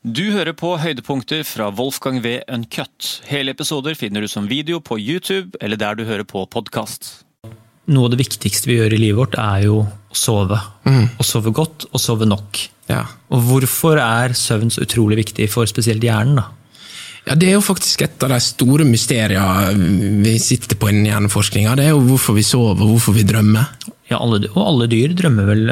Du hører på høydepunkter fra Wolfgang V. Uncut. Hele episoder finner du som video på YouTube eller der du hører på podkast. Noe av det viktigste vi gjør i livet vårt, er jo å sove. Å sove godt og sove nok. Ja. Og hvorfor er søvn så utrolig viktig for spesielt hjernen? da? ja, det er jo faktisk et av de store mysteriene vi sitter på innen hjerneforskninga. Det er jo hvorfor vi sover, og hvorfor vi drømmer. Ja, alle, og alle dyr drømmer vel,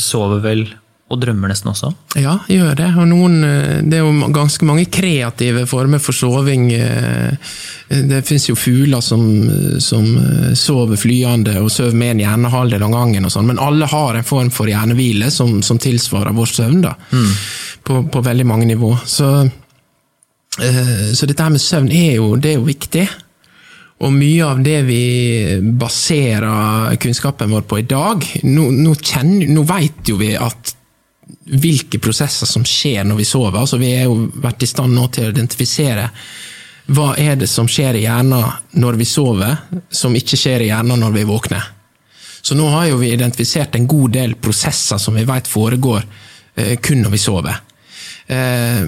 sover vel og drømmer nesten også? Ja, gjør det. Noen, eh, det er jo ganske mange kreative former for soving. eh, Det fins jo fugler som, som eh, sover flyende og sover med en hjernehalvdel av gangen, og sånn, men alle har en form for hjernehvile som, som tilsvarer vår søvn. da, på, på veldig mange nivå. Så, så dette her med søvn er jo, det er jo viktig. Og mye av det vi baserer kunnskapen vår på i dag Nå, nå, kjenner, nå vet jo vi at hvilke prosesser som skjer når vi sover. Altså, vi har jo vært i stand nå til å identifisere hva er det som skjer i hjernen når vi sover, som ikke skjer i hjernen når vi våkner. Så nå har jo vi identifisert en god del prosesser som vi vet foregår eh, kun når vi sover. Eh,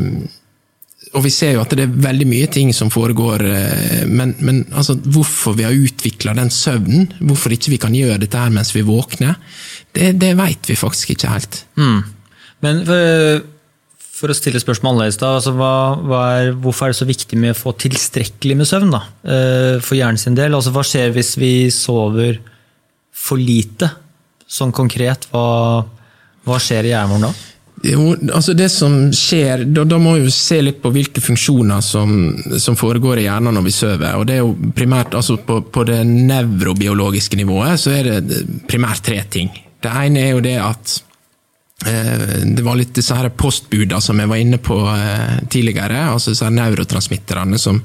og vi ser jo at det er veldig mye ting som foregår, eh, men, men altså, hvorfor vi har utvikla den søvnen, hvorfor ikke vi kan gjøre dette her mens vi våkner, det, det vet vi faktisk ikke helt. Men for, for å stille spørsmål annerledes, da, altså hva, hva er, hvorfor er det så viktig med å få tilstrekkelig med søvn da, eh, for hjernen sin del? Altså, hva skjer hvis vi sover for lite? Sånn konkret, hva, hva skjer i hjernen vår da? Jo, altså det som skjer, da, da må vi se litt på hvilke funksjoner som, som foregår i hjernen når vi sover. og det er jo primært, altså På, på det nevrobiologiske nivået så er det primært tre ting. Det ene er jo det at eh, det var litt disse her postbuda som jeg var inne på eh, tidligere. altså disse her Neurotransmitterne som,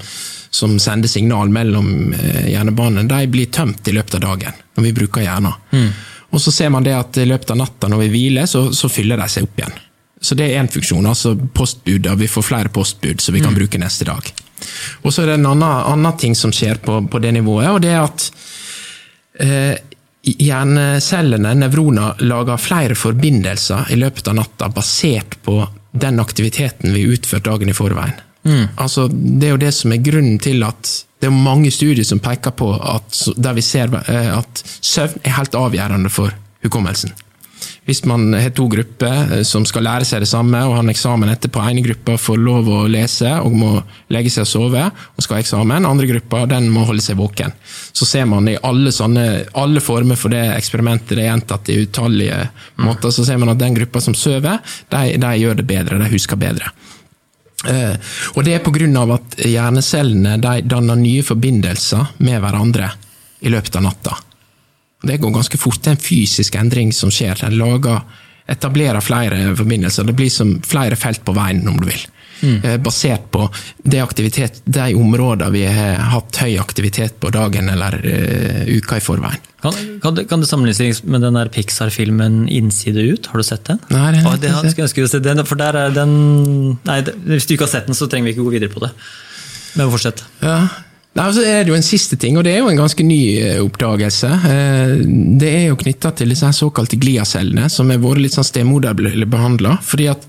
som sender signal mellom eh, hjernebanene. De blir tømt i løpet av dagen når vi bruker hjernen. Og så ser man det at i løpet av natta når vi hviler, så, så fyller de seg opp igjen. Så det er én funksjon. altså postbud, Vi får flere postbud som vi kan bruke neste dag. Og så er det en annen, annen ting som skjer på, på det nivået, og det er at eh, hjernecellene, nevroner, lager flere forbindelser i løpet av natta basert på den aktiviteten vi utførte dagen i forveien. Altså, det er jo det som er grunnen til at det er mange studier som peker på at, der vi ser eh, at søvn er helt avgjørende for hukommelsen. Hvis man har to grupper eh, som skal lære seg det samme og har en eksamen etterpå, ene gruppa får lov å lese og må legge seg og sove og skal ha eksamen, andre gruppa den må holde seg våken. Så ser man i alle, sånne, alle former for det eksperimentet, det er gjentatt i utallige måter, så ser man at den gruppa som sover, de, de gjør det bedre, de husker bedre. Uh, og det er av at hjernecellene danner nye forbindelser med hverandre i løpet av natta. Det går ganske fort. Det er en fysisk endring som skjer. Den lager, etablerer flere forbindelser. Det blir som flere felt på veien, om du vil. Mm. Basert på de, aktivitet, de områdene vi har hatt høy aktivitet på dagen eller uh, uka i forveien. Kan, kan, det, kan det sammenlignes med den der Pixar-filmen 'Innside ut'? Har du sett den? Nei, jeg har ikke sett. skulle sett den, for der er den Nei, hvis du ikke har sett den, så trenger vi ikke gå videre på det. Men fortsett. Ja. Nei, så er det jo en siste ting, og det er jo en ganske ny eh, oppdagelse. Eh, Det er jo knytta til disse her såkalte gliacellene, som har vært litt sånn stemoderlig behandla. Fordi at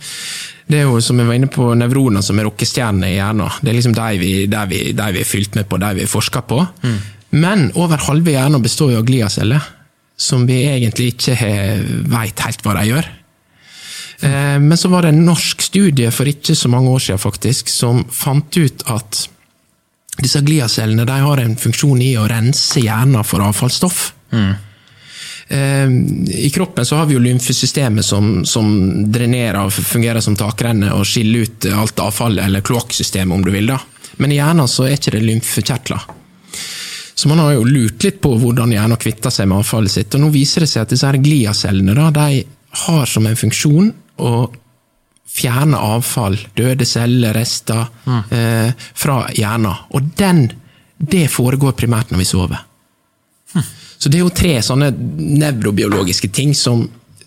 det er jo, som jeg var inne på, nevroner som er rockestjernene i hjernen. Det er liksom de vi, vi, vi er fylt med på, de vi forsker på. Men over halve hjernen består jo av gliaceller, som vi egentlig ikke veit helt hva de gjør. Eh, Men så var det en norsk studie for ikke så mange år siden faktisk, som fant ut at disse gliacellene de har en funksjon i å rense hjernen for avfallsstoff. Mm. I kroppen så har vi jo lymfesystemet som, som drenerer og fungerer som takrenne og skiller ut alt avfallet, eller kloakksystemet om du vil. da. Men i hjernen så er ikke det lymfekjertler. Så man har jo lurt litt på hvordan hjernen kvitter seg med avfallet sitt. Og nå viser det seg at disse her gliacellene da, de har som en funksjon å fjerne avfall, døde celler, rester, eh, fra hjernen. Og den, det foregår primært når vi sover. Så det er jo tre sånne nevrobiologiske ting som,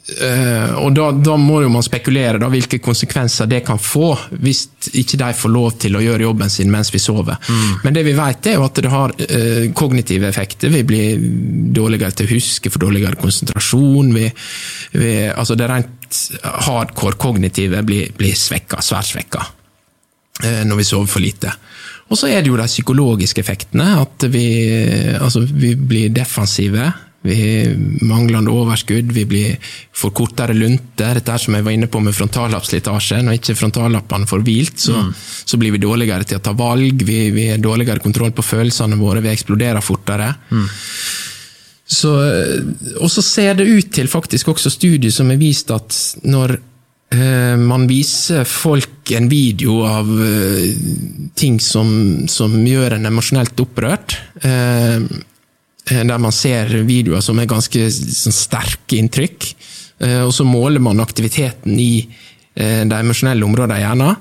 og da, da, må jo man spekulere da, hvilke konsekvenser det kan få, hvis ikke de får lov til å gjøre jobben sin mens vi sover. Mm. Men det vi vet er jo at det har uh, kognitive effekter. Vi blir dårligere til å huske, for dårligere konsentrasjon. Vi, vi, altså det rent hardcore kognitive blir, blir svekka, svært svekka uh, når vi sover for lite. Og så er det jo de psykologiske effektene. At vi, altså, vi blir defensive. Vi manglende overskudd, vi blir for kortere lunter. Dette som jeg var inne på med frontallappslitasje. Når ikke frontallappene får hvilt, så, mm. så, blir vi dårligere til å ta valg. Vi, vi har dårligere kontroll på følelsene våre, vi eksploderer fortere. Mm. Så, og så ser det ut til faktisk også studier som har vist at når eh, man viser folk en video av eh, ting som, som gjør en emosjonelt opprørt, eh, Eh, der man ser videoer som er ganske sånn, sterke inntrykk. Eh, og så måler man aktiviteten i eh, de emosjonelle områdene i hjernen.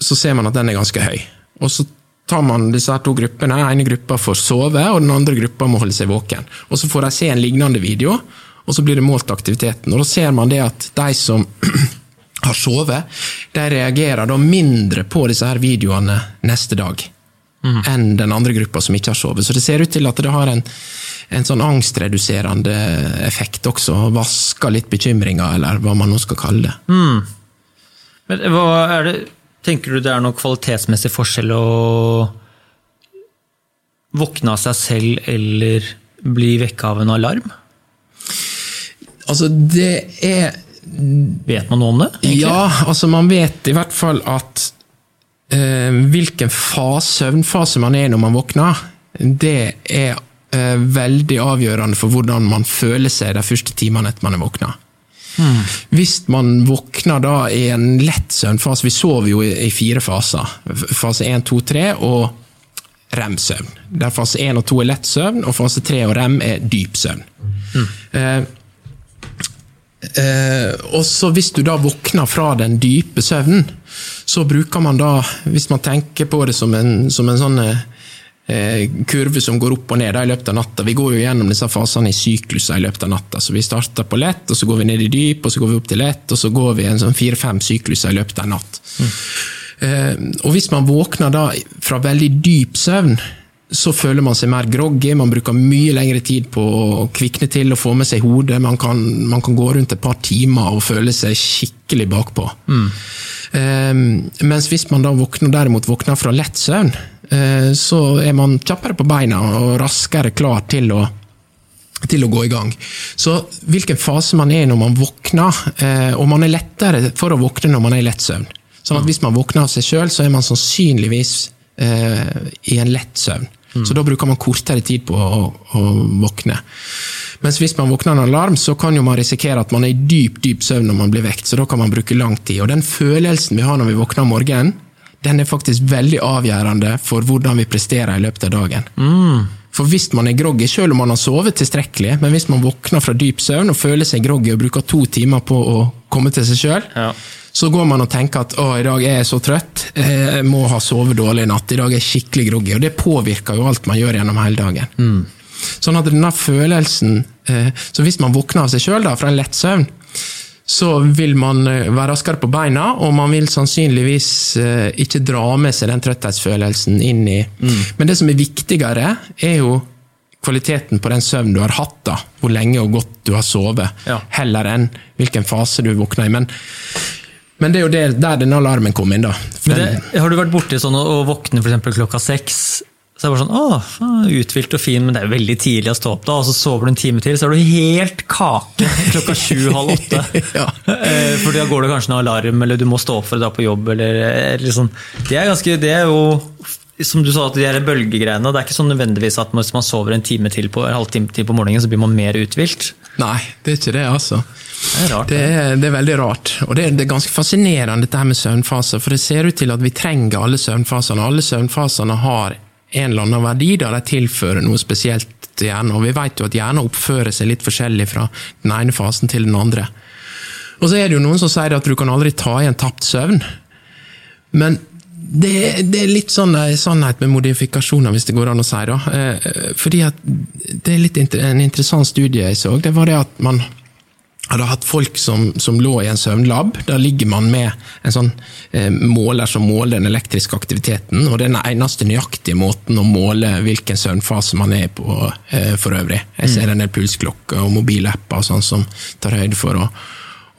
Så ser man at den er ganske høy. Og så tar man disse to gruppene. Den ene gruppa får sove, og den andre gruppa må holde seg våken. Og Så får de se en lignende video, og så blir det målt aktiviteten. Og Da ser man det at de som har sovet, de reagerer da mindre på disse her videoene neste dag mm. enn den andre gruppa som ikke har sovet. Så det ser ut til at det har en, en sånn angstreduserende effekt også. Vasker litt bekymringer, eller hva man nå skal kalle det. Mm. Men hva er det, Tenker du det er noen kvalitetsmessig forskjell å våkne av seg selv eller bli vekka av en alarm? Altså, det er Vet man noe om det? Egentlig? Ja, altså man vet i hvert fall at hvilken fase, søvnfase man er i når man våkner, det er eh, veldig avgjørende for hvordan man føler seg de første timene etter man er våkna. Hmm. Hvis man våkner da i en lett søvnfase Vi sover jo i, i fire faser. Fase 1, 2, 3 og rem-søvn. Der fase 1 og 2 er lett søvn, og fase 3 og rem er dyp søvn. Hmm. Eh, Eh, og så Hvis du da våkner fra den dype søvnen, så bruker man da, hvis man tenker på det som en, som en sånn eh, kurve som går opp og ned da, i løpet av natta. Vi går jo gjennom disse fasene i sykluser i løpet av natta. så Vi starter på lett, og så går vi ned i dyp, og så går vi opp til lett, og så går vi en sånn fire-fem sykluser i løpet av en natt. Mm. Eh, og Hvis man våkner da fra veldig dyp søvn, så føler man seg mer groggy, man bruker mye lengre tid på å kvikne til og få med seg hodet. Man kan, man kan gå rundt et par timer og føle seg skikkelig bakpå. Mm. Um, mens hvis man da våkner, derimot våkner fra lett søvn, uh, så er man kjappere på beina og raskere klar til å, til å gå i gang. Så hvilken fase man er når man våkner, uh, og man er lettere for å våkne når man er i lett søvn. Sånn at hvis man våkner av seg sjøl, så er man sannsynligvis uh, i en lett søvn. Mm. Så da bruker man kortere tid på å, å, våkne. Mens hvis man våkner av en alarm, så kan jo man risikere at man er i dyp dyp søvn når man blir vekt. Så da kan man bruke lang tid. Og den følelsen vi har når vi våkner om morgenen, den er faktisk veldig avgjørende for hvordan vi presterer i løpet av dagen. Mm. For hvis man er groggy, selv om man har sovet tilstrekkelig, men hvis man våkner fra dyp søvn og føler seg groggy og bruker to timer på å komme til seg sjøl, ja. Så går man og tenker at å, i dag er jeg så trøtt, jeg må ha sovet dårlig i natt, i dag er jeg skikkelig groggy. Og det påvirker jo alt man gjør gjennom hele dagen. Mm. Sånn at denne følelsen eh, Så hvis man våkner av seg sjøl fra en lett søvn, så vil man eh, være raskere på beina, og man vil sannsynligvis eh, ikke dra med seg den trøtthetsfølelsen inn i mm. Men det som er viktigere, er jo kvaliteten på den søvnen du har hatt, da, hvor lenge og godt du har sovet, ja. heller enn hvilken fase du våkner i. Men men det er jo det, der den alarmen kom inn, da. Det, har du vært borti sånn å, å våkne f.eks. klokka seks? Så det bare sånn, Åh, Uthvilt og fin, men det er jo veldig tidlig å stå opp. da, og Så sover du en time til, så er du helt kake klokka sju-halv åtte. ja. Eh, for da går det kanskje en alarm, eller du må stå opp for å dra på jobb. eller, eller sånn. Det er, ganske, det er jo som du sa, de er bølgegreiene. Det er ikke sånn nødvendigvis at hvis man sover en time til på, en halvtime til på morgenen, så blir man mer uthvilt. Nei, det er ikke det, altså. Det er, rart, det, er, det er, veldig rart. Og det er, det er, ganske fascinerende dette her med søvnfaser, for det ser ut til at vi trenger alle søvnfasene. Alle søvnfasene har en eller annen verdi der de tilfører noe spesielt til hjernen. Og vi vet jo at hjernen oppfører seg litt forskjellig fra den ene fasen til den andre. Og så er det jo noen som sier at du kan aldri ta igjen tapt søvn. Men Det, det, er litt sånn en sannhet med modifikasjoner, hvis det går an å si. da. Eh, fordi at Det er litt en interessant studie jeg så. Det var det at man hadde hatt folk som, som lå i en søvnlab. Da ligger man med en sånn eh, måler som måler den elektriske aktiviteten. og Det er den eneste nøyaktige måten å måle hvilken søvnfase man er på eh, for øvrig. Jeg ser en del pulsklokker og mobilapper og sånn som tar høyde for å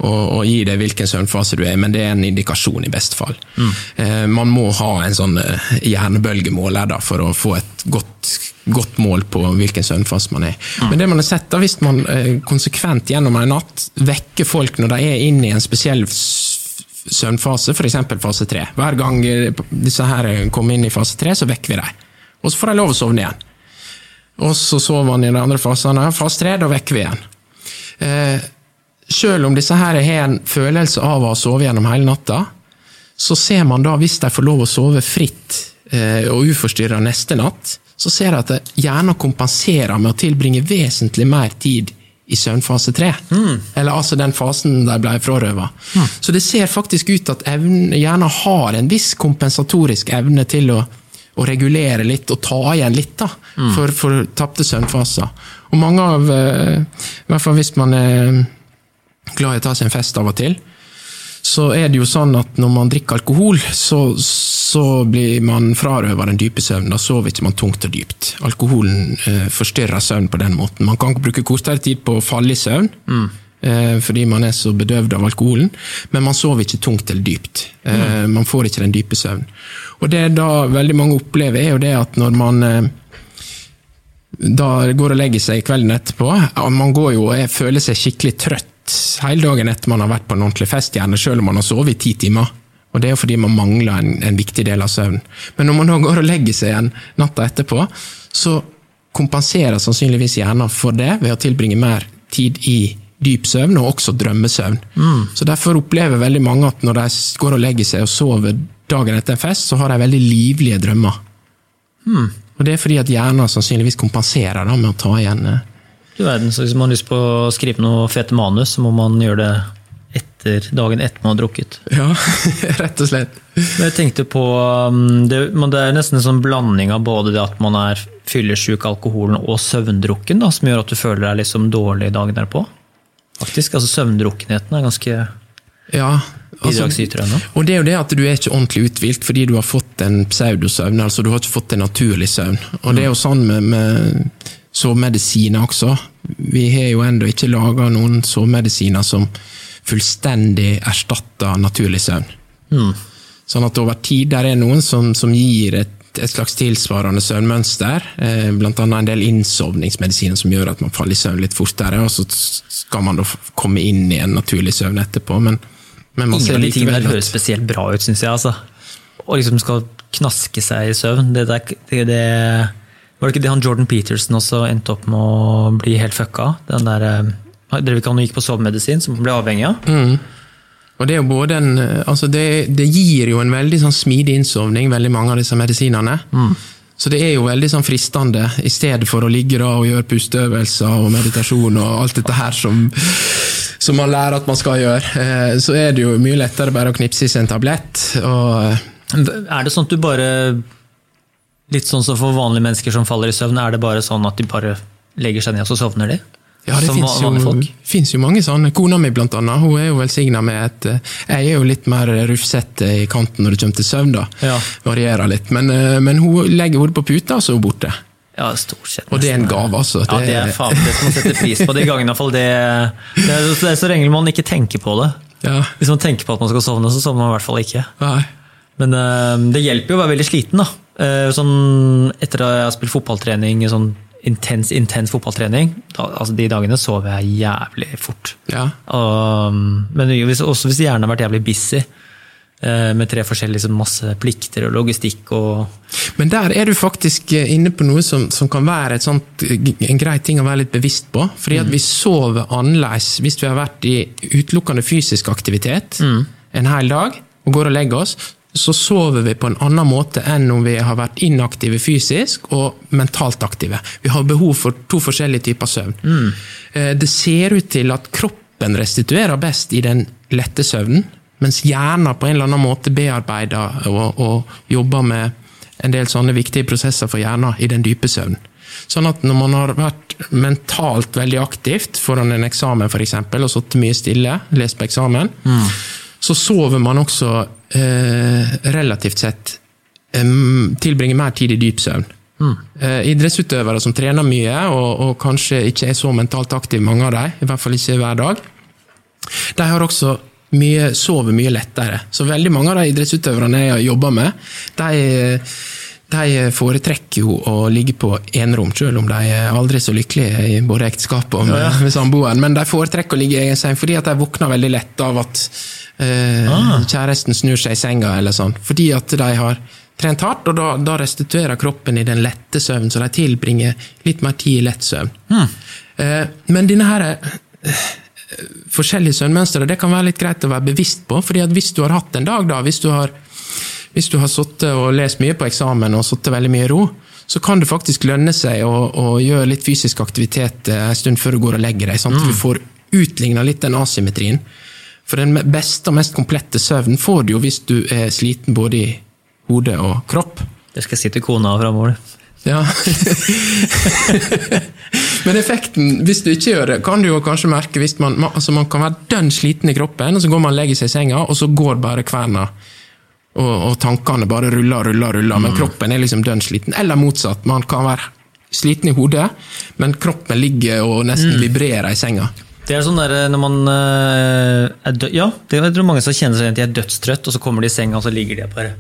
og, og gi deg hvilken søvnfase du er men det er en indikasjon i best fall. Mm. Eh, man må ha en sånn eh, hjernebølgemåler da, for å få et godt, godt mål på hvilken søvnfase man er. Mm. Men det man har sett da, hvis man eh, konsekvent gjennom en natt vekker folk når de er inne i en spesiell søvnfase, f.eks. fase 3. Hver gang disse her kommer inn i fase 3, så vekker vi dem. Og så får de lov å sovne igjen. Og så sover man i de andre fasene. Fase 3, da vekker vi igjen. Eh, selv om disse her har en følelse av å ha sovet gjennom hele natta, så ser man da, hvis de får lov å sove fritt eh, og uforstyrra neste natt, så ser jeg at hjernen kompenserer med å tilbringe vesentlig mer tid i søvnfase tre. Mm. Eller altså den fasen de ble frarøva. Mm. Så det ser faktisk ut at hjernen har en viss kompensatorisk evne til å, å regulere litt og ta igjen litt da, mm. for, for tapte søvnfaser. Og mange av, eh, i hvert fall hvis man er glad i å ta seg en fest av og til, så er det jo sånn at når man drikker alkohol, så, så blir man frarøva den dype søvnen. Da sover ikke man tungt og dypt. Alkoholen eh, forstyrrer søvn på den måten. Man kan bruke kortere tid på å falle i søvn. Mm. Eh, fordi man er så bedøvd av alkoholen, men man sover ikke tungt eller dypt. Eh, mm. Man får ikke den dype søvnen. Og det da veldig mange opplever, er jo det at når man eh, da går og legger seg kvelden etterpå, man går jo og føler seg skikkelig trøtt hele dagen etter man har vært på en ordentlig fest, gjerne selv om man har sovet i ti timer. Og Det er jo fordi man mangler en, en viktig del av søvnen. Men når man da går og legger seg igjen natta etterpå, så kompenserer sannsynligvis hjernen for det ved å tilbringe mer tid i dyp søvn, og også drømmesøvn. Mm. Så Derfor opplever veldig mange at når de går og legger seg og sover dagen etter en fest, så har de veldig livlige drømmer. Mm. Og Det er fordi at hjernen sannsynligvis kompenserer da, med å ta igjen eh, du verden, så Hvis man har lyst på å skrive noe fete manus, så må man gjøre det etter dagen etter man har drukket. Ja, rett og slett. Men jeg tenkte på, um, det, det, er nesten en sånn blanding av både det at man er fyllesyk, alkoholen og søvndrukken, da, som gjør at du føler deg liksom dårlig dagen derpå. Faktisk, altså Søvndrukkenheten er ganske ja, altså, Og det er jo det at du er ikke ordentlig uthvilt fordi du har fått en pseudosøvn. altså Du har ikke fått en naturlig søvn. Og det er jo sånn med, med sovemedisiner også. Vi har jo ennå ikke laga noen sovemedisiner som fullstendig erstatter naturlig søvn. Mm. Sånn at over tid der er noen som, som gir et, et, slags tilsvarende søvnmønster. Eh, annet en del innsovningsmedisiner som gjør at man faller i søvn litt fortere. Og så skal man da komme inn i en naturlig søvn etterpå. Men, men Ingen av de tingene høres spesielt bra ut, syns jeg. altså. Og liksom skal knaske seg i søvn. Det, der, det, det var det ikke det han Jordan Peterson også endte opp med å bli helt fucka? Den der, eh, Drev ikke han og gikk på sovemedisin, som ble avhengig av? Mm. Og det, en, altså det, det, gir jo en veldig sånn smidig innsovning, veldig mange av disse medisinene. Mm. Så det er jo veldig sånn fristende, i stedet for å ligge da og gjøre pusteøvelser og meditasjon og alt dette her som, som man lærer at man skal gjøre, eh, så er det jo mye lettere bare å knipse i seg en tablett. Og er det sånn at du bare Litt sånn som for vanlige mennesker som faller i søvn, er det bare sånn at de bare legger seg ned og så sovner de? Ja, det fins jo, jo, mange sånne. Kona mi blant annet, hun er jo velsigna med et eh, Jeg er jo litt mer rufsete i kanten når det kommer til søvn, da. Ja. Varierer litt. Men, eh, men hun legger hodet på puta, og så er hun borte. Ja, stort sett. Og det er en gave, altså. Ja, det er faen, det som man sette pris på. De gangene. Det, det, det er så lenge man ikke tenker på det. Ja. Hvis man tenker på at man skal sovne, så sovner man i hvert fall ikke. Nei. Men uh, det hjelper jo å være veldig sliten, da. Uh, sånn, etter at jeg har spilt fotballtrening, sånn intens, intens fotballtrening, da, altså de dagene sover jeg jævlig fort. Ja. Um, men hvis, også hvis hjernen har vært jævlig busy uh, med tre forskjellige liksom, masse plikter og logistikk og Men der er du faktisk inne på noe som, som kan være sånt, en grei ting å være litt bevisst på. Fordi mm. at vi sover annerledes hvis vi har vært i utelukkende fysisk aktivitet mm. en hel dag og går og legger oss så sover vi på en annen måte enn om vi har vært inaktive fysisk og mentalt aktive. Vi har behov for to forskjellige typer søvn. Mm. Det ser ut til at kroppen restituerer best i den lette søvnen, mens hjernen på en eller annen måte bearbeider og, og jobber med en del sånne viktige prosesser for hjernen i den dype søvnen. Sånn at når man har vært mentalt veldig aktivt foran en eksamen eksempel, og sittet mye stille, lest på eksamen, mm. Så sover man også eh, relativt sett eh, tilbringer mer tid i dyp søvn. Mm. Eh, idrettsutøvere som trener mye, og, og, kanskje ikke er så mentalt aktive, mange av dem, i hvert fall ikke hver dag, de har også mye, sover mye lettere. Så veldig mange av de idrettsutøverne jeg jobber med, de de foretrekker jo å ligge på enerom, selv om de er aldri så lykkelige i både ekteskap og med, med samboeren. Men de foretrekker å ligge i egen seng fordi at de våkner veldig lett av at eh, ah. kjæresten snur seg i senga, eller sånn. Fordi at de har trent hardt, og da, da restituerer kroppen i den lette søvnen, så de tilbringer litt mer tid i lett søvn. Hmm. Eh, men denne her eh, forskjellige søvnmønstre det kan være litt greit å være bevisst på, fordi at hvis du har hatt en dag, da, hvis du har hvis du har sittet og lest mye på eksamen og sittet veldig mye i ro, så kan det faktisk lønne seg å, å gjøre litt fysisk aktivitet en stund før du går og legger deg. sånn at mm. du får utligna litt den asymmetrien. For den beste og mest komplette søvnen får du jo hvis du er sliten både i hode og kropp. Det skal si til kona framover. Ja. Men effekten, hvis du ikke gjør det, kan du jo kanskje merke hvis man, altså man kan være dønn sliten i kroppen, og så går man og legger seg i senga, og så går bare kverna og, og, tankene bare ruller, ruller, ruller, mm. men kroppen er liksom dønn sliten. Eller motsatt, man kan være sliten i hodet, men kroppen ligger og nesten mm. vibrerer i senga. Det er sånn der, når man eh, er død, Ja, det er mange som kjenner seg igjen at de er dødstrøtt, og så kommer de i senga, og så ligger de bare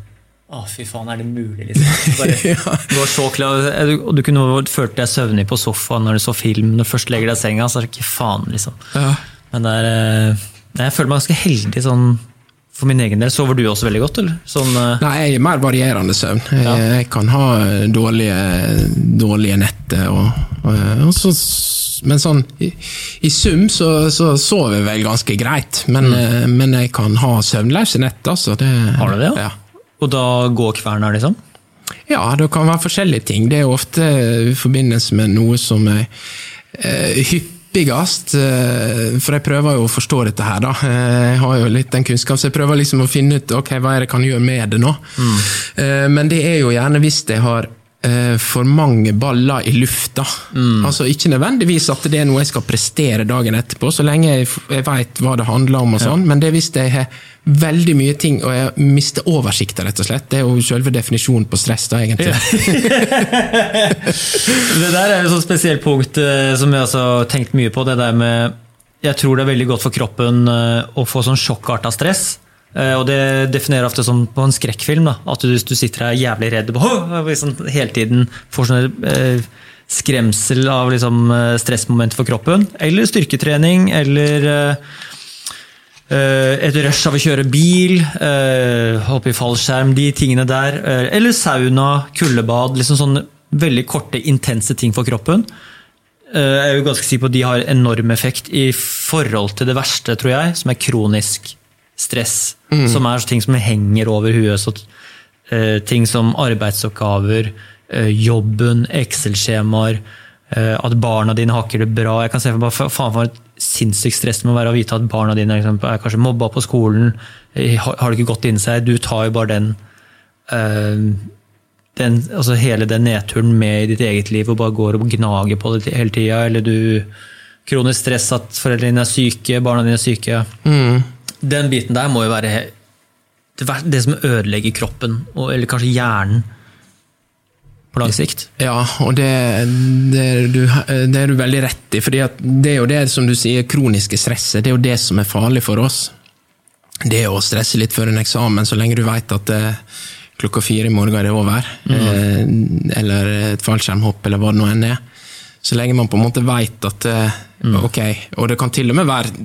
å, fy faen, er det mulig, liksom? Bare, ja. Du var så klar, og du kunne følt deg søvnig på sofaen når du så film. Når du først legger deg i senga, så er det ikke faen, liksom. Ja. Men det er, eh, jeg føler meg ganske heldig sånn for min egen del, Sover du også veldig godt? eller? Sånn, uh... Nei, jeg er mer varierende søvn. Jeg, ja. jeg kan ha dårlige, dårlige netter. Og, og, og så, men sånn, i, i sum så, så, sover jeg vel ganske greit. Men, mm. Eh, men jeg kan ha søvnløse netter. Så det, har du det, ja? ja. Og da går kverna, liksom? Ja, det kan være forskjellige ting. Det er ofte i forbindelse med noe som er uh, hyppig hyppigst, eh, for jeg prøver jo å forstå dette her, da. Eh, jeg har jo litt den kunnskap, så jeg prøver liksom å finne ut ok, hva er det jeg kan gjøre med det nå. Mm. Men det er jo gjerne hvis jeg har for mange baller i lufta. Mm. Altså Ikke nødvendigvis at det er noe jeg skal prestere dagen etterpå, så lenge jeg, jeg veit hva det handler om, og sånn, ja. men det er hvis jeg har veldig mye ting, og jeg mister oversikta, rett og slett. Det er jo selve definisjonen på stress, da, egentlig. det der er et spesielt punkt eh, som jeg også har tenkt mye på. det der med Jeg tror det er veldig godt for kroppen eh, å få sånn sjokkarta stress. Eh, og det definerer ofte som på en skrekkfilm. Da, at du, du sitter her jævlig redd og liksom, hele tiden får sånn eh, skremsel av liksom, stressmomenter for kroppen. Eller styrketrening, eller eh, Eh, et rush av å kjøre bil, eh, hoppe i fallskjerm, de tingene der. Eh, eller sauna, kuldebad. liksom sånne Veldig korte, intense ting for kroppen. Jeg er jo ganske sikker på at de har enorm effekt i forhold til det verste, tror jeg, som er kronisk stress. Mm. Som er ting som henger over huet. Så, ting som arbeidsoppgaver, jobben, Excel-skjemaer, at barna dine har ikke det bra. Jeg kan se for meg, faen for et sinnssykt stress med å være å vite at barna dine er kanskje mobba på skolen, har, har det ikke gått inn seg. Du tar jo bare den, uh, den altså hele den nedturen med i ditt eget liv og bare går og gnager på det hele tida. Eller du kronisk stress at foreldrene dine er syke, barna dine er syke. Mm. Den biten der må jo være det som ødelegger kroppen, eller kanskje hjernen på lang sikt. Ja, og det, det, er du, det, er du, veldig rett i. For det er jo det som du sier, kroniske stresset. Det er jo det som er farlig for oss. Det å stresse litt før en eksamen, så lenge du vet at det, eh, klokka fire i morgen er det over. Mm. Eh, eller et fallskjermhopp, eller hva det nå enn er. Så lenge man på en måte vet at eh, mm. ok, og det kan til og med være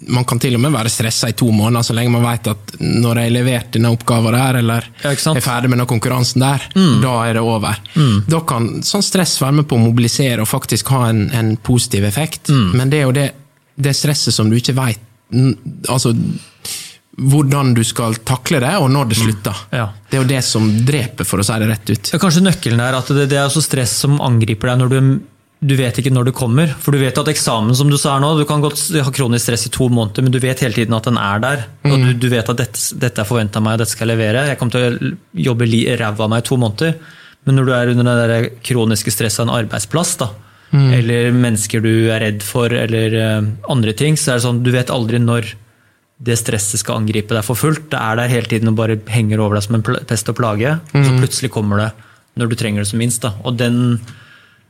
man kan til og med være stressa i to måneder, så lenge man vet at når jeg har levert denne oppgaven der, eller ja, er ferdig med den konkurransen der, mm. da er det over. Mm. Da kan sånn stress være med på å mobilisere og faktisk ha en, en positiv effekt, mm. men det er jo det, det, stresset som du ikke vet altså, hvordan du skal takle det, og når det mm. slutter. Ja. Det er jo det som dreper, for å si det rett ut. Kanskje nøkkelen er at det, det er stress som angriper deg når du du vet ikke når det kommer. For du vet at eksamen, som du sa her nå, du kan godt ha kronisk stress i to måneder, men du vet hele tiden at den er der. Og du, du vet at dette, dette er forventa meg, og dette skal jeg levere. Jeg kommer til å jobbe ræva av meg i to måneder. Men når du er under det der kroniske stresset av en arbeidsplass, da, eller mennesker du er redd for, eller uh, andre ting, så er det sånn du vet aldri når det stresset skal angripe deg for fullt. Det er der hele tiden og bare henger over deg som en pest og plage. Og så plutselig kommer det når du trenger det som minst. Da. Og den,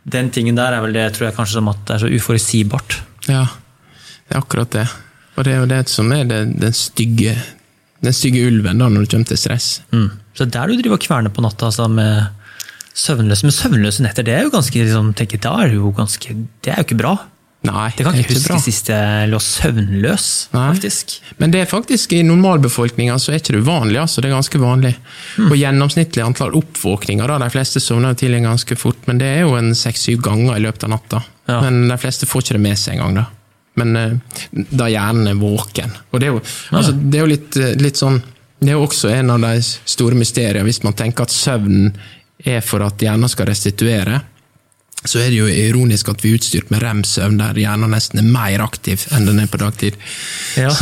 den tingen der er vel det tror jeg kanskje som at det er så uforutsigbart. Ja, det er akkurat det. Og det er jo det som er det, den, stygge, den stygge ulven da, når det kommer til stress. Mm. Så det er der du driver og kverner på natta altså, med søvnløse. Men søvnløse netter, det er jo ganske liksom, tenker, da er det, jo ganske, det er jo ikke bra. Nei, Det kan ikke huske bra. sist jeg lå søvnløs, Nei. faktisk. Men det er faktisk i normalbefolkninga så er ikke det uvanlig. altså det er ganske vanlig. Mm. Og gjennomsnittlig antall oppvåkninger, da, de fleste sovner jo tidlig ganske fort, men det er jo en seks-syv ganger i løpet av natta. Ja. Men de fleste får ikke det med seg engang, da. Men eh, da hjernen er våken. Og det er jo, altså, det er jo litt, eh, litt sånn Det er jo også en av de store mysteriene, hvis man tenker at søvnen er for at hjernen skal restituere. Så er det jo ironisk at vi er utstyrt med rem-søvn, der hjernen nesten er mer aktiv enn den er på dagtid. Ja.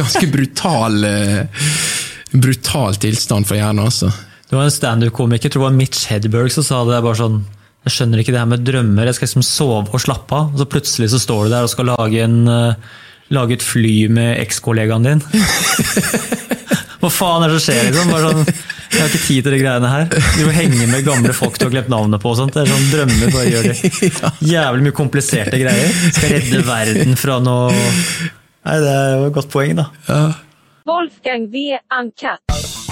Ganske brutal eh, brutal tilstand for hjernen, altså. Det var en standup-komiker, jeg tror det var Mitch Hedberg, som sa det. bare sånn, Jeg skjønner ikke det her med drømmer, jeg skal liksom sove og slappe av. Og så plutselig så står du der og skal lage, en, eh, lage et fly med ekskollegaen din. Hva faen er det som skjer, liksom? Bare sånn, jeg har ikke tid til de greiene her. Du må henge med gamle folk du har glemt navnet på. og sånt. Det er sånn Drømmer bare gjør det. Jævlig mye kompliserte greier. Skal redde verden fra noe Nei, det er jo et godt poeng, da. Ja. Wolfgang V. Uncut.